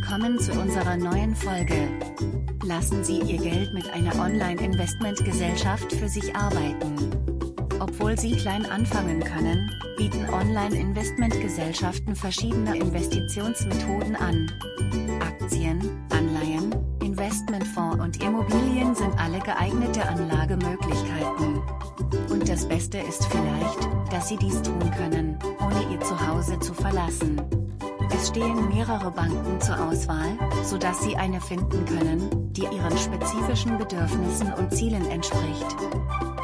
Willkommen zu unserer neuen Folge. Lassen Sie Ihr Geld mit einer Online-Investmentgesellschaft für sich arbeiten. Obwohl Sie klein anfangen können, bieten Online-Investmentgesellschaften verschiedene Investitionsmethoden an. Aktien, Anleihen, Investmentfonds und Immobilien sind alle geeignete Anlagemöglichkeiten. Und das Beste ist vielleicht, dass Sie dies tun können, ohne Ihr Zuhause zu verlassen. Es stehen mehrere Banken zur Auswahl, sodass Sie eine finden können, die Ihren spezifischen Bedürfnissen und Zielen entspricht.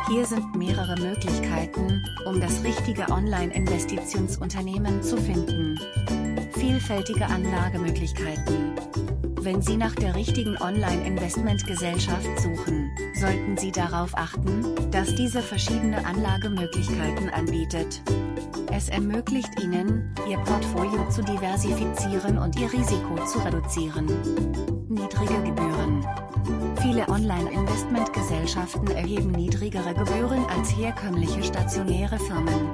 Hier sind mehrere Möglichkeiten, um das richtige Online-Investitionsunternehmen zu finden. Vielfältige Anlagemöglichkeiten. Wenn Sie nach der richtigen Online-Investmentgesellschaft suchen, sollten Sie darauf achten, dass diese verschiedene Anlagemöglichkeiten anbietet. Es ermöglicht Ihnen, Ihr Portfolio zu diversifizieren und Ihr Risiko zu reduzieren. Niedrige Gebühren. Viele Online-Investmentgesellschaften erheben niedrigere Gebühren als herkömmliche stationäre Firmen.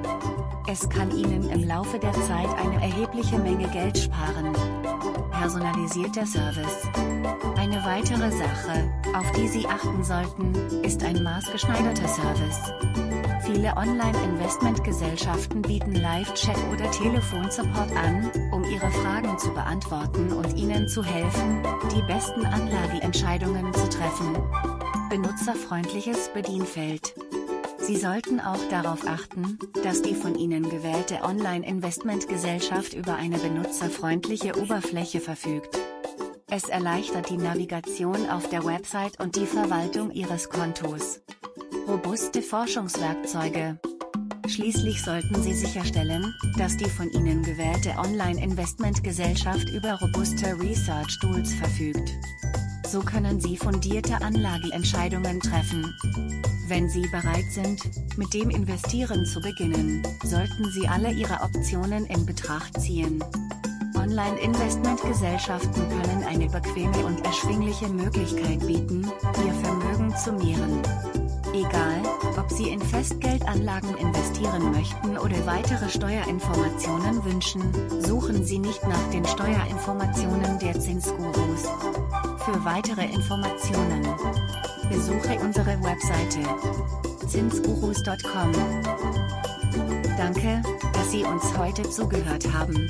Es kann Ihnen im Laufe der Zeit eine erhebliche Menge Geld sparen. Personalisierter Service. Eine weitere Sache, auf die Sie achten sollten, ist ein maßgeschneiderter Service. Viele Online-Investmentgesellschaften bieten Live-Chat oder Telefonsupport an, um Ihre Fragen zu beantworten und Ihnen zu helfen, die besten Anlageentscheidungen zu treffen. Benutzerfreundliches Bedienfeld. Sie sollten auch darauf achten, dass die von Ihnen gewählte Online-Investmentgesellschaft über eine benutzerfreundliche Oberfläche verfügt. Es erleichtert die Navigation auf der Website und die Verwaltung Ihres Kontos. Robuste Forschungswerkzeuge. Schließlich sollten Sie sicherstellen, dass die von Ihnen gewählte Online-Investmentgesellschaft über robuste Research Tools verfügt. So können Sie fundierte Anlageentscheidungen treffen. Wenn Sie bereit sind, mit dem Investieren zu beginnen, sollten Sie alle Ihre Optionen in Betracht ziehen. Online-Investmentgesellschaften können eine bequeme und erschwingliche Möglichkeit bieten, Ihr Vermögen zu mehren. Egal, ob Sie in Festgeldanlagen investieren möchten oder weitere Steuerinformationen wünschen, suchen Sie nicht nach den Steuerinformationen der Zinsgurus. Für weitere Informationen besuche unsere Webseite zinsgurus.com. Danke, dass Sie uns heute zugehört haben.